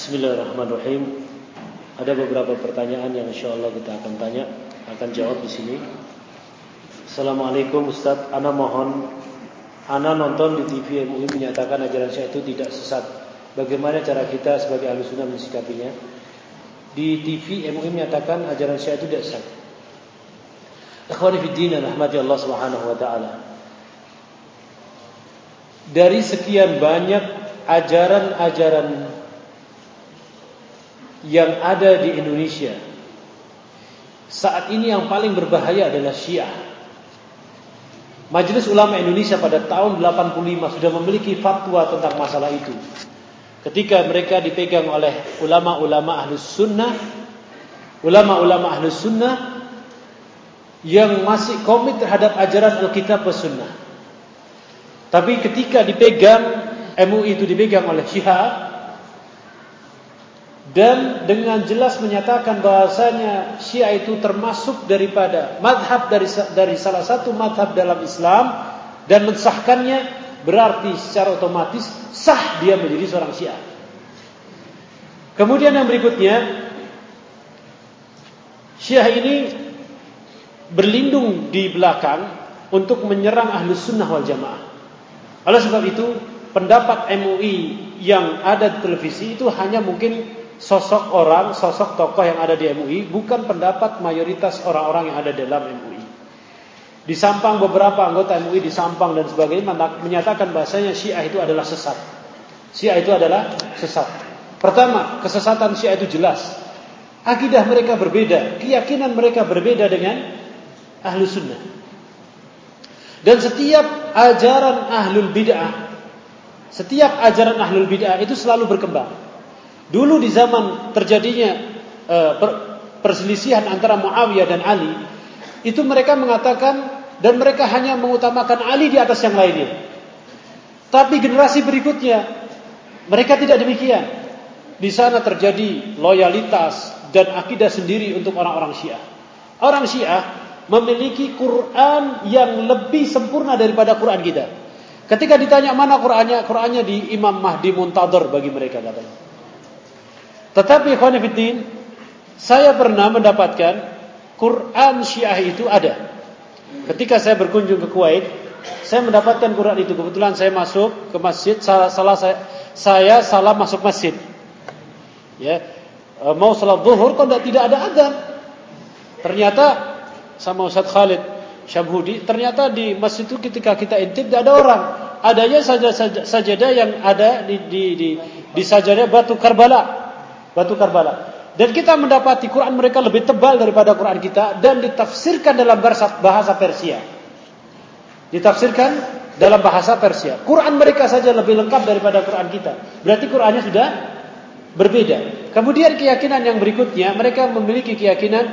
Bismillahirrahmanirrahim. Ada beberapa pertanyaan yang insya Allah kita akan tanya, akan jawab di sini. Assalamualaikum Ustaz, Ana mohon Ana nonton di TV MUI menyatakan ajaran Syiah itu tidak sesat. Bagaimana cara kita sebagai ahli sunnah mensikapinya? Di TV MUI menyatakan ajaran Syiah itu tidak sesat. Ikhwani fi din rahmati Allah Subhanahu wa taala. Dari sekian banyak ajaran-ajaran yang ada di Indonesia. Saat ini yang paling berbahaya adalah Syiah. Majelis Ulama Indonesia pada tahun 85 sudah memiliki fatwa tentang masalah itu. Ketika mereka dipegang oleh ulama-ulama ahlus sunnah, ulama-ulama ahlus sunnah yang masih komit terhadap ajaran Alkitab dan Sunnah. Tapi ketika dipegang MUI itu dipegang oleh Syiah, dan dengan jelas menyatakan bahasanya Syiah itu termasuk daripada madhab dari dari salah satu madhab dalam Islam dan mensahkannya berarti secara otomatis sah dia menjadi seorang Syiah. Kemudian yang berikutnya Syiah ini berlindung di belakang untuk menyerang ahlus sunnah wal jamaah. Oleh sebab itu pendapat MUI yang ada di televisi itu hanya mungkin sosok orang, sosok tokoh yang ada di MUI bukan pendapat mayoritas orang-orang yang ada dalam MUI. Di Sampang beberapa anggota MUI di Sampang dan sebagainya menyatakan bahasanya Syiah itu adalah sesat. Syiah itu adalah sesat. Pertama, kesesatan Syiah itu jelas. Akidah mereka berbeda, keyakinan mereka berbeda dengan ahlu sunnah. Dan setiap ajaran ahlul bid'ah, setiap ajaran ahlul bid'ah itu selalu berkembang. Dulu di zaman terjadinya per, perselisihan antara Muawiyah dan Ali, itu mereka mengatakan dan mereka hanya mengutamakan Ali di atas yang lainnya. Tapi generasi berikutnya mereka tidak demikian. Di sana terjadi loyalitas dan akidah sendiri untuk orang-orang Syiah. Orang Syiah memiliki Quran yang lebih sempurna daripada Quran kita. Ketika ditanya mana Qurannya, Qurannya di Imam Mahdi Muntadhar bagi mereka katanya. Tetapi khonifuddin, saya pernah mendapatkan Quran Syiah itu ada. Ketika saya berkunjung ke Kuwait, saya mendapatkan Quran itu. Kebetulan saya masuk ke masjid, salah, salah saya, saya salah masuk masjid. Ya, e, mau salat zuhur kok tidak ada azan. Ternyata sama Ustaz Khalid Syamhudi, ternyata di masjid itu ketika kita intip tidak ada orang. Adanya saja sajadah yang ada di di di, di sajadah batu Karbala batu Karbala. Dan kita mendapati Quran mereka lebih tebal daripada Quran kita dan ditafsirkan dalam bahasa Persia. Ditafsirkan dalam bahasa Persia. Quran mereka saja lebih lengkap daripada Quran kita. Berarti Qurannya sudah berbeda. Kemudian keyakinan yang berikutnya, mereka memiliki keyakinan,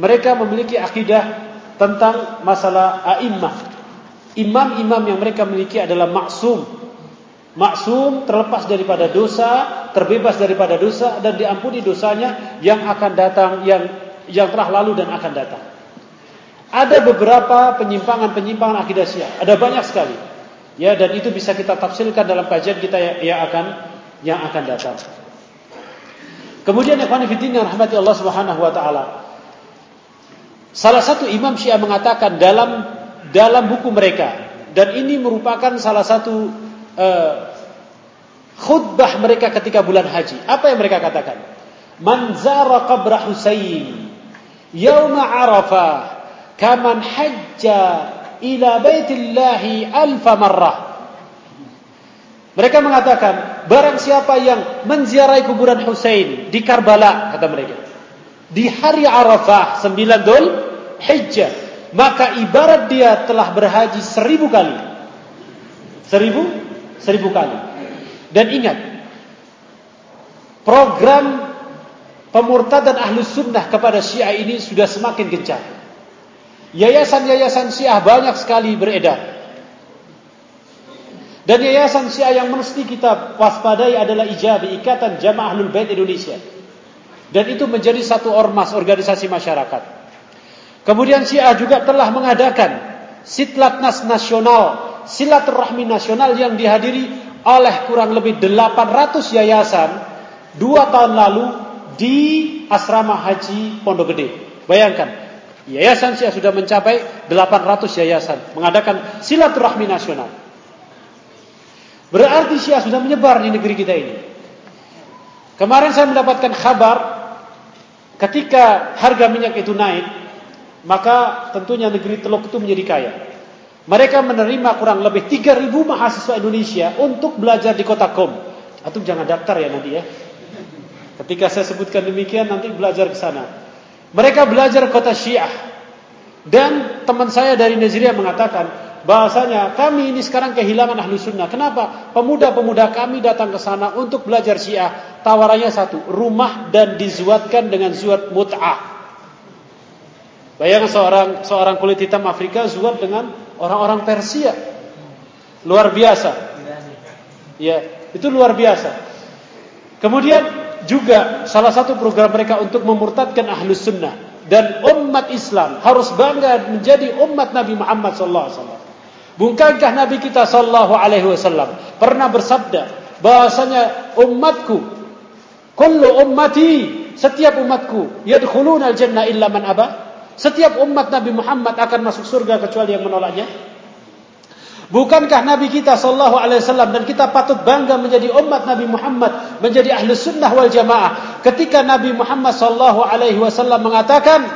mereka memiliki akidah tentang masalah a'immah. Imam-imam yang mereka miliki adalah maksum. Maksum terlepas daripada dosa, terbebas daripada dosa dan diampuni dosanya yang akan datang yang yang telah lalu dan akan datang. Ada beberapa penyimpangan-penyimpangan akidah Syiah, ada banyak sekali. Ya, dan itu bisa kita tafsirkan dalam kajian kita yang akan yang akan datang. Kemudian ikhwan fillah rahmati Allah Subhanahu wa taala. Salah satu imam Syiah mengatakan dalam dalam buku mereka dan ini merupakan salah satu uh, khutbah mereka ketika bulan haji. Apa yang mereka katakan? Man zara qabra Husain yauma Arafah kaman hajja ila baitillahi alfa marrah. Mereka mengatakan, barang siapa yang menziarahi kuburan Husain di Karbala, kata mereka, di hari Arafah, sembilan Dhul Hijjah, maka ibarat dia telah berhaji seribu kali. Seribu? Seribu kali. Dan ingat, program pemurtadan ahlu sunnah kepada syiah ini sudah semakin gencar. Yayasan-yayasan syiah banyak sekali beredar. Dan yayasan syiah yang mesti kita waspadai adalah IJABI, Ikatan Jamaah Ahlul Bait Indonesia. Dan itu menjadi satu ormas organisasi masyarakat. Kemudian Syiah juga telah mengadakan Sitlatnas Nasional, Silaturahmi Nasional yang dihadiri oleh kurang lebih 800 yayasan dua tahun lalu di asrama haji Pondok Gede. Bayangkan, Yayasan Syiah sudah mencapai 800 yayasan mengadakan silaturahmi nasional. Berarti Syiah sudah menyebar di negeri kita ini. Kemarin saya mendapatkan kabar ketika harga minyak itu naik, maka tentunya negeri Teluk itu menjadi kaya. Mereka menerima kurang lebih 3000 mahasiswa Indonesia untuk belajar di kota Kom. Atau jangan daftar ya nanti ya. Ketika saya sebutkan demikian nanti belajar ke sana. Mereka belajar kota Syiah. Dan teman saya dari Nigeria mengatakan bahasanya kami ini sekarang kehilangan ahli sunnah. Kenapa? Pemuda-pemuda kami datang ke sana untuk belajar Syiah. Tawarannya satu, rumah dan dizuatkan dengan zuat mut'ah. Bayangkan seorang seorang kulit hitam Afrika zuat dengan orang-orang Persia. Luar biasa. Ya, itu luar biasa. Kemudian juga salah satu program mereka untuk memurtadkan ahlus sunnah dan umat Islam harus bangga menjadi umat Nabi Muhammad sallallahu alaihi wasallam. Bukankah Nabi kita sallallahu alaihi wasallam pernah bersabda bahasanya umatku kullu ummati setiap umatku yadkhuluna al-jannah illa man aba setiap umat Nabi Muhammad akan masuk surga kecuali yang menolaknya Bukankah Nabi kita sallallahu alaihi wasallam dan kita patut bangga menjadi umat Nabi Muhammad, menjadi ahli sunnah wal jamaah. Ketika Nabi Muhammad sallallahu alaihi wasallam mengatakan,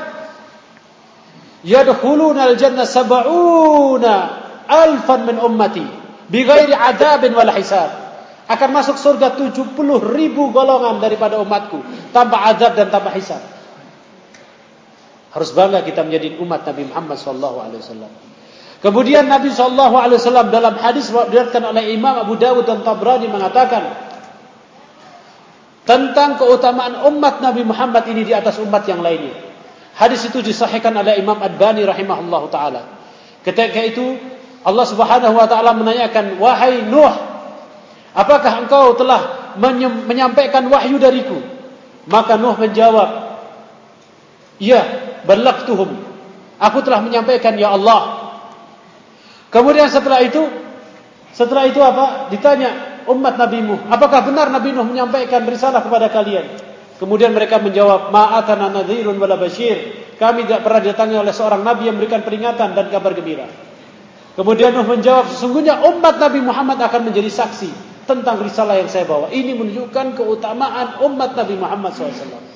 "Yadkhuluna al-jannah sab'una alfan min ummati bighairi adabin wal hisab." Akan masuk surga 70 ribu golongan daripada umatku tanpa azab dan tanpa hisab. Harus bangga kita menjadi umat Nabi Muhammad wasallam. Kemudian Nabi Wasallam dalam hadis diriwayatkan oleh Imam Abu Dawud dan Tabrani mengatakan tentang keutamaan umat Nabi Muhammad ini di atas umat yang lainnya. Hadis itu disahihkan oleh Imam Ad-Bani taala. Ketika itu Allah Subhanahu wa taala menanyakan, "Wahai Nuh, apakah engkau telah menyampaikan wahyu dariku?" Maka Nuh menjawab, "Iya, balagtuhum. Aku telah menyampaikan ya Allah." Kemudian setelah itu, setelah itu apa? Ditanya umat Nabi Nuh, apakah benar Nabi Nuh menyampaikan risalah kepada kalian? Kemudian mereka menjawab, "Ma'atana nadhirun wala bashir." Kami tidak pernah didatangi oleh seorang nabi yang memberikan peringatan dan kabar gembira. Kemudian Nuh menjawab, "Sesungguhnya umat Nabi Muhammad akan menjadi saksi tentang risalah yang saya bawa." Ini menunjukkan keutamaan umat Nabi Muhammad SAW.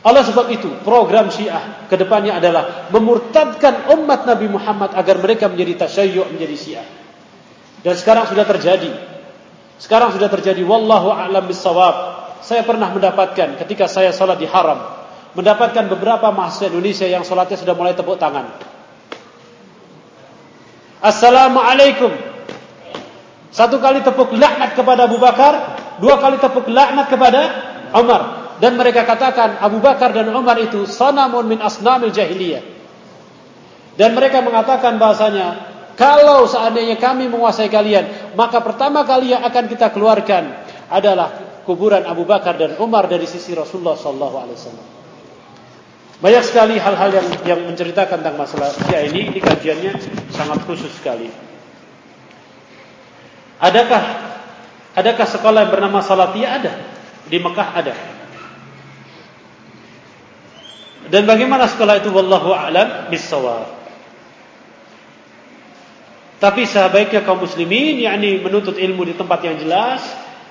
Oleh sebab itu, program Syiah kedepannya adalah memurtadkan umat Nabi Muhammad agar mereka menjadi tasyayyu' menjadi Syiah. Dan sekarang sudah terjadi. Sekarang sudah terjadi. Wallahu a'lam bissawab. Saya pernah mendapatkan ketika saya salat di haram, mendapatkan beberapa mahasiswa Indonesia yang salatnya sudah mulai tepuk tangan. Assalamualaikum. Satu kali tepuk laknat kepada Abu Bakar, dua kali tepuk laknat kepada Umar dan mereka katakan Abu Bakar dan Umar itu sanamun min asnamil jahiliyah. Dan mereka mengatakan bahasanya kalau seandainya kami menguasai kalian, maka pertama kali yang akan kita keluarkan adalah kuburan Abu Bakar dan Umar dari sisi Rasulullah sallallahu alaihi wasallam. Banyak sekali hal-hal yang yang menceritakan tentang masalah ya ini, ini kajiannya sangat khusus sekali. Adakah adakah sekolah yang bernama Salatia ada? Di Mekah ada. Dan bagaimana sekolah itu wallahu a'lam bisawab. Tapi sebaiknya kaum muslimin yakni menuntut ilmu di tempat yang jelas,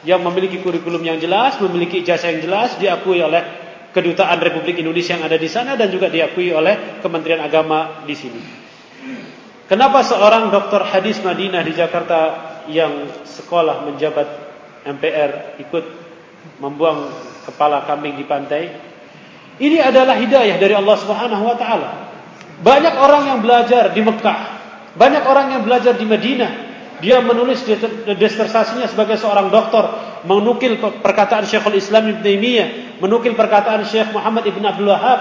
yang memiliki kurikulum yang jelas, memiliki ijazah yang jelas, diakui oleh kedutaan Republik Indonesia yang ada di sana dan juga diakui oleh Kementerian Agama di sini. Kenapa seorang dokter hadis Madinah di Jakarta yang sekolah menjabat MPR ikut membuang kepala kambing di pantai ini adalah hidayah dari Allah Subhanahu wa taala. Banyak orang yang belajar di Mekah, banyak orang yang belajar di Madinah. Dia menulis disertasinya sebagai seorang doktor, menukil perkataan Syekhul Islam Ibn Taimiyah, menukil perkataan Syekh Muhammad Ibn Abdul Wahab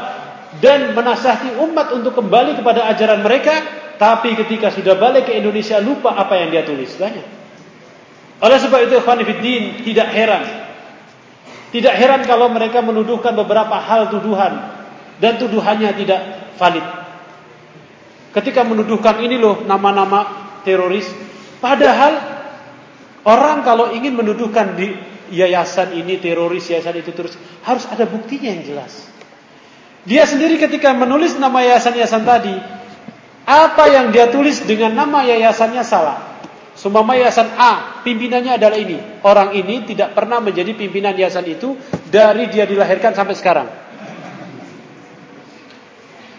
dan menasihati umat untuk kembali kepada ajaran mereka, tapi ketika sudah balik ke Indonesia lupa apa yang dia tulis banyak. Oleh sebab itu ikhwan tidak heran tidak heran kalau mereka menuduhkan beberapa hal tuduhan dan tuduhannya tidak valid. Ketika menuduhkan ini loh nama-nama teroris, padahal orang kalau ingin menuduhkan di yayasan ini teroris, yayasan itu terus harus ada buktinya yang jelas. Dia sendiri ketika menulis nama yayasan-yayasan tadi, apa yang dia tulis dengan nama yayasannya salah. Sumama yayasan A, pimpinannya adalah ini. Orang ini tidak pernah menjadi pimpinan yayasan itu dari dia dilahirkan sampai sekarang.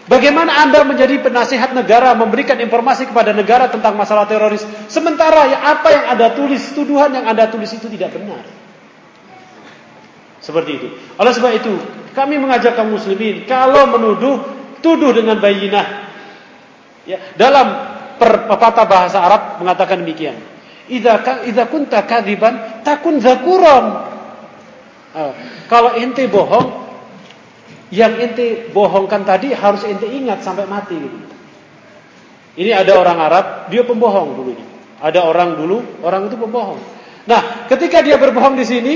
Bagaimana Anda menjadi penasihat negara memberikan informasi kepada negara tentang masalah teroris sementara ya apa yang Anda tulis, tuduhan yang Anda tulis itu tidak benar. Seperti itu. Oleh sebab itu, kami mengajak kaum muslimin kalau menuduh tuduh dengan bayinah. Ya, dalam pepatah bahasa Arab mengatakan demikian. Idza idza kunta kadiban takun zakuran. Uh, kalau ente bohong, yang ente bohongkan tadi harus ente ingat sampai mati gitu. Ini ada orang Arab, dia pembohong dulunya. Ada orang dulu, orang itu pembohong. Nah, ketika dia berbohong di sini,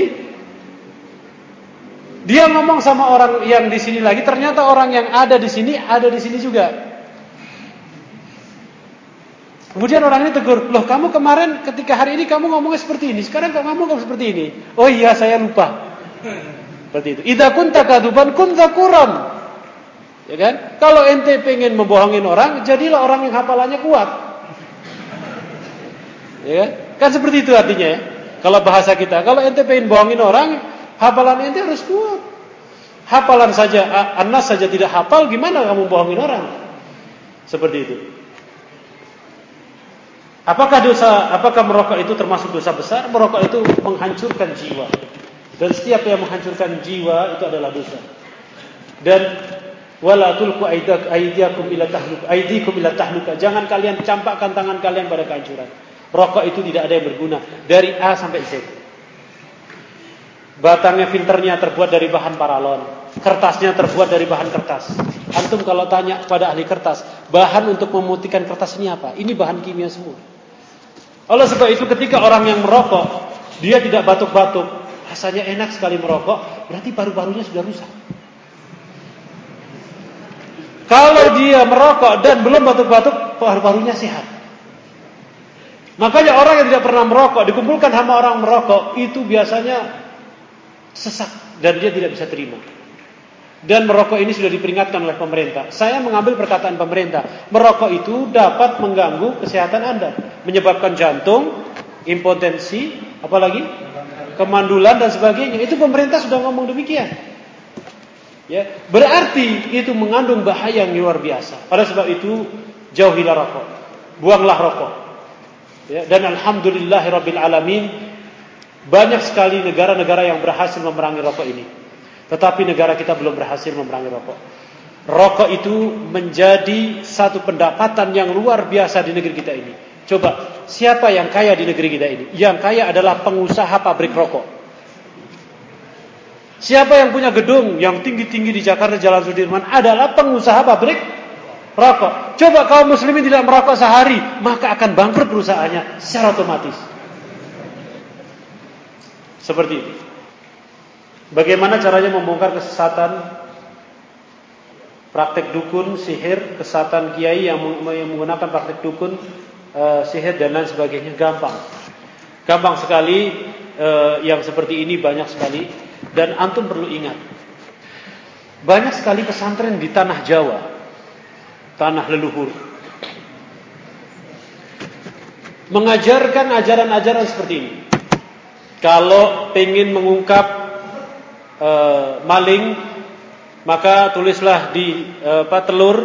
dia ngomong sama orang yang di sini lagi, ternyata orang yang ada di sini ada di sini juga. Kemudian orang ini tegur, loh kamu kemarin ketika hari ini kamu ngomongnya seperti ini, sekarang kamu ngomong seperti ini. Oh iya saya lupa. Seperti itu. Idza kunta kaduban kun zakuran. Ya kan? Kalau ente pengen membohongin orang, jadilah orang yang hafalannya kuat. Ya kan? Kan seperti itu artinya ya. Kalau bahasa kita, kalau ente pengen bohongin orang, hafalan ente harus kuat. Hafalan saja, anas saja tidak hafal, gimana kamu bohongin orang? Seperti itu. Apakah dosa, apakah merokok itu termasuk dosa besar? Merokok itu menghancurkan jiwa. Dan setiap yang menghancurkan jiwa itu adalah dosa. Dan wala tulqu aydiyakum ila tahluka aydikum ila tahluka. Jangan kalian campakkan tangan kalian pada kehancuran. Rokok itu tidak ada yang berguna dari A sampai Z. Batangnya filternya terbuat dari bahan paralon, kertasnya terbuat dari bahan kertas. Antum kalau tanya pada ahli kertas, bahan untuk memutihkan kertas ini apa? Ini bahan kimia semua. Oleh sebab itu ketika orang yang merokok, dia tidak batuk-batuk, rasanya enak sekali merokok, berarti paru-parunya sudah rusak. Kalau dia merokok dan belum batuk-batuk, paru-parunya sehat. Makanya orang yang tidak pernah merokok, dikumpulkan sama orang merokok, itu biasanya sesak dan dia tidak bisa terima. Dan merokok ini sudah diperingatkan oleh pemerintah. Saya mengambil perkataan pemerintah. Merokok itu dapat mengganggu kesehatan Anda. Menyebabkan jantung, impotensi, apalagi kemandulan dan sebagainya. Itu pemerintah sudah ngomong demikian. Ya, berarti itu mengandung bahaya yang luar biasa. Pada sebab itu jauhilah rokok, buanglah rokok. Ya, dan alhamdulillahirabbil alamin banyak sekali negara-negara yang berhasil memerangi rokok ini. Tetapi negara kita belum berhasil memerangi rokok. Rokok itu menjadi satu pendapatan yang luar biasa di negeri kita ini. Coba siapa yang kaya di negeri kita ini? Yang kaya adalah pengusaha pabrik rokok. Siapa yang punya gedung yang tinggi-tinggi di Jakarta Jalan Sudirman adalah pengusaha pabrik rokok. Coba kaum muslimin tidak merokok sehari, maka akan bangkrut perusahaannya secara otomatis. Seperti itu. Bagaimana caranya membongkar kesesatan praktek dukun, sihir, kesatan kiai yang menggunakan praktek dukun uh, sihir dan lain sebagainya gampang. Gampang sekali uh, yang seperti ini banyak sekali dan antum perlu ingat. Banyak sekali pesantren di tanah Jawa, tanah leluhur. Mengajarkan ajaran-ajaran seperti ini. Kalau pengen mengungkap uh, maling, maka tulislah di uh, apa, telur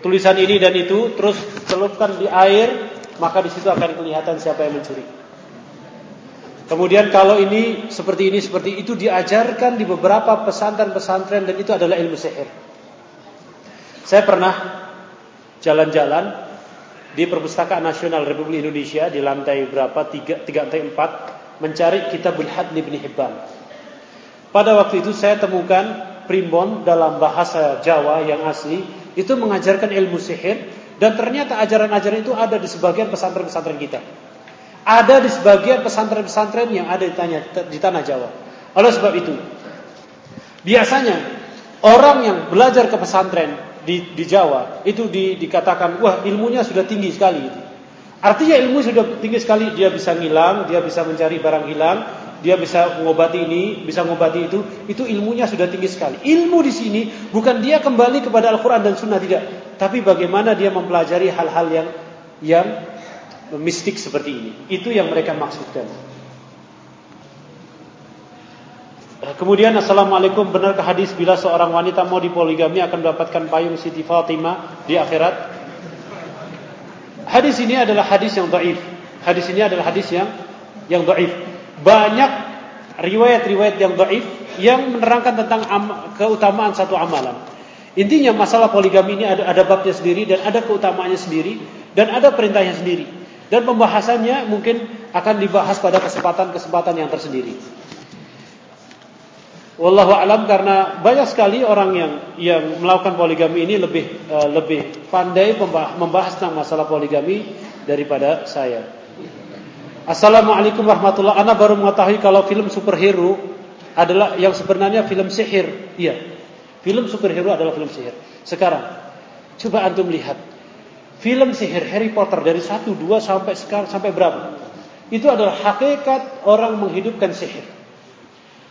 tulisan ini dan itu terus celupkan di air maka di situ akan kelihatan siapa yang mencuri. Kemudian kalau ini seperti ini seperti itu diajarkan di beberapa pesantren-pesantren dan itu adalah ilmu sihir. Saya pernah jalan-jalan di Perpustakaan Nasional Republik Indonesia di lantai berapa tiga, tiga lantai empat mencari Kitabul Hadli bin Hibban. Pada waktu itu saya temukan primbon dalam bahasa Jawa yang asli itu mengajarkan ilmu sihir dan ternyata ajaran-ajaran itu ada di sebagian pesantren-pesantren kita. Ada di sebagian pesantren-pesantren yang ada di, tanya, di tanah Jawa. Oleh sebab itu, biasanya orang yang belajar ke pesantren di, di Jawa itu di, dikatakan wah ilmunya sudah tinggi sekali. Artinya ilmu sudah tinggi sekali, dia bisa ngilang, dia bisa mencari barang hilang, dia bisa mengobati ini, bisa mengobati itu, itu ilmunya sudah tinggi sekali. Ilmu di sini bukan dia kembali kepada Al-Quran dan Sunnah tidak, tapi bagaimana dia mempelajari hal-hal yang yang mistik seperti ini. Itu yang mereka maksudkan. Kemudian Assalamualaikum Benarkah hadis bila seorang wanita mau dipoligami akan mendapatkan payung Siti Fatimah di akhirat Hadis ini adalah hadis yang dhaif Hadis ini adalah hadis yang yang dhaif Banyak riwayat-riwayat yang dhaif Yang menerangkan tentang keutamaan satu amalan. Intinya masalah poligami ini ada, ada babnya sendiri Dan ada keutamaannya sendiri Dan ada perintahnya sendiri. Dan pembahasannya mungkin akan dibahas pada kesempatan-kesempatan yang tersendiri. Wallahu alam karena banyak sekali orang yang yang melakukan poligami ini lebih uh, lebih pandai membahas tentang masalah poligami daripada saya. Assalamualaikum warahmatullahi Anda baru mengetahui kalau film superhero adalah yang sebenarnya film sihir. Iya. Film superhero adalah film sihir. Sekarang coba antum lihat film sihir Harry Potter dari 1 2 sampai sekarang sampai berapa? Itu adalah hakikat orang menghidupkan sihir.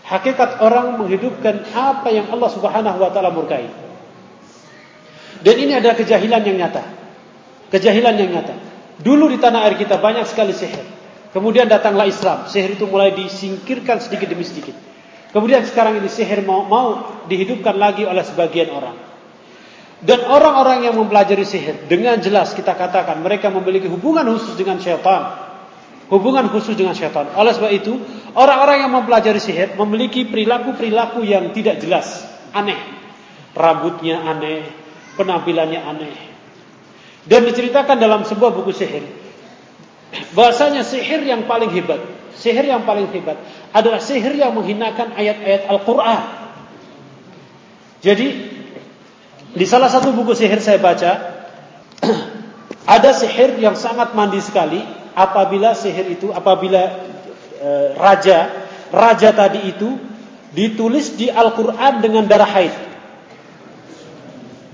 Hakikat orang menghidupkan apa yang Allah Subhanahu wa taala murkai. Dan ini adalah kejahilan yang nyata. Kejahilan yang nyata. Dulu di tanah air kita banyak sekali sihir. Kemudian datanglah Islam. Sihir itu mulai disingkirkan sedikit demi sedikit. Kemudian sekarang ini sihir mau, mau dihidupkan lagi oleh sebagian orang. Dan orang-orang yang mempelajari sihir dengan jelas kita katakan mereka memiliki hubungan khusus dengan syaitan hubungan khusus dengan syaitan. Oleh sebab itu, orang-orang yang mempelajari sihir memiliki perilaku-perilaku yang tidak jelas, aneh. Rambutnya aneh, penampilannya aneh. Dan diceritakan dalam sebuah buku sihir, bahasanya sihir yang paling hebat, sihir yang paling hebat adalah sihir yang menghinakan ayat-ayat Al-Quran. Jadi, di salah satu buku sihir saya baca, ada sihir yang sangat mandi sekali, apabila sihir itu apabila e, raja raja tadi itu ditulis di Al-Qur'an dengan darah haid.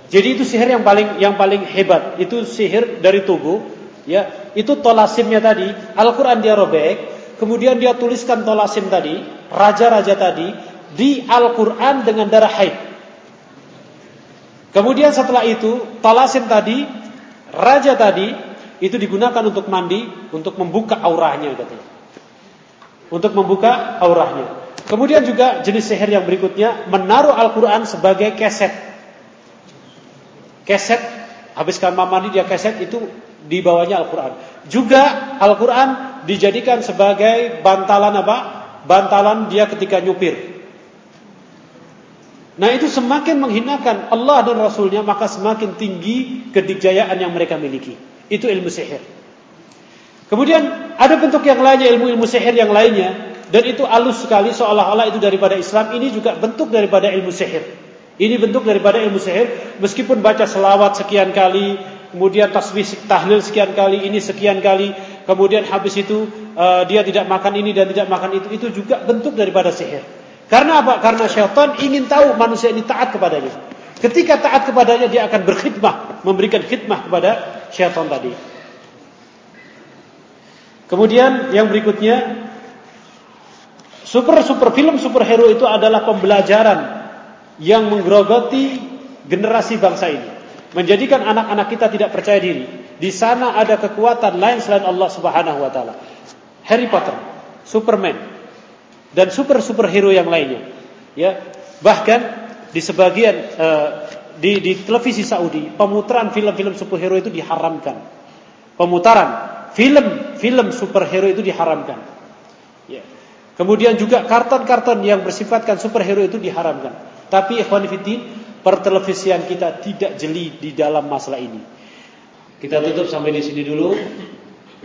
Jadi itu sihir yang paling yang paling hebat. Itu sihir dari tubuh, ya. Itu tolasimnya tadi, Al-Qur'an dia robek, kemudian dia tuliskan tolasim tadi, raja-raja tadi di Al-Qur'an dengan darah haid. Kemudian setelah itu, tolasim tadi, raja tadi itu digunakan untuk mandi, untuk membuka auranya katanya. Untuk membuka auranya. Kemudian juga jenis sihir yang berikutnya menaruh Al-Qur'an sebagai keset. Keset habiskan mandi dia keset itu di bawahnya Al-Qur'an. Juga Al-Qur'an dijadikan sebagai bantalan apa? Bantalan dia ketika nyupir. Nah itu semakin menghinakan Allah dan Rasulnya maka semakin tinggi kedikjayaan yang mereka miliki. Itu ilmu sihir. Kemudian ada bentuk yang lainnya ilmu-ilmu sihir yang lainnya dan itu halus sekali seolah-olah itu daripada Islam. Ini juga bentuk daripada ilmu sihir. Ini bentuk daripada ilmu sihir meskipun baca selawat sekian kali, kemudian tasbih tahlil sekian kali, ini sekian kali, kemudian habis itu uh, dia tidak makan ini dan tidak makan itu, itu juga bentuk daripada sihir. Karena apa? Karena syaitan ingin tahu manusia ini taat kepadanya. Ketika taat kepadanya dia akan berkhidmah, memberikan khidmah kepada syaitan tadi. Kemudian yang berikutnya super super film superhero itu adalah pembelajaran yang menggerogoti generasi bangsa ini, menjadikan anak-anak kita tidak percaya diri. Di sana ada kekuatan lain selain Allah Subhanahu wa taala. Harry Potter, Superman dan super superhero yang lainnya. Ya, bahkan di sebagian uh, di, di televisi Saudi pemutaran film-film superhero itu diharamkan. Pemutaran film-film superhero itu diharamkan. Ya. Kemudian juga karton-karton yang bersifatkan superhero itu diharamkan. Tapi ikhwan fillah, pertelevisian kita tidak jeli di dalam masalah ini. Kita tutup sampai di sini dulu.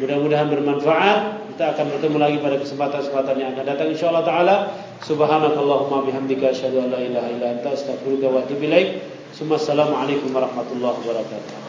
Mudah-mudahan bermanfaat. Kita akan bertemu lagi pada kesempatan-kesempatan yang akan datang insyaallah taala. Subhanakallahumma bihamdika asyhadu an la ilaha illa anta astaghfiruka wa atubu ilaik. Assalamualaikum warahmatullahi wabarakatuh.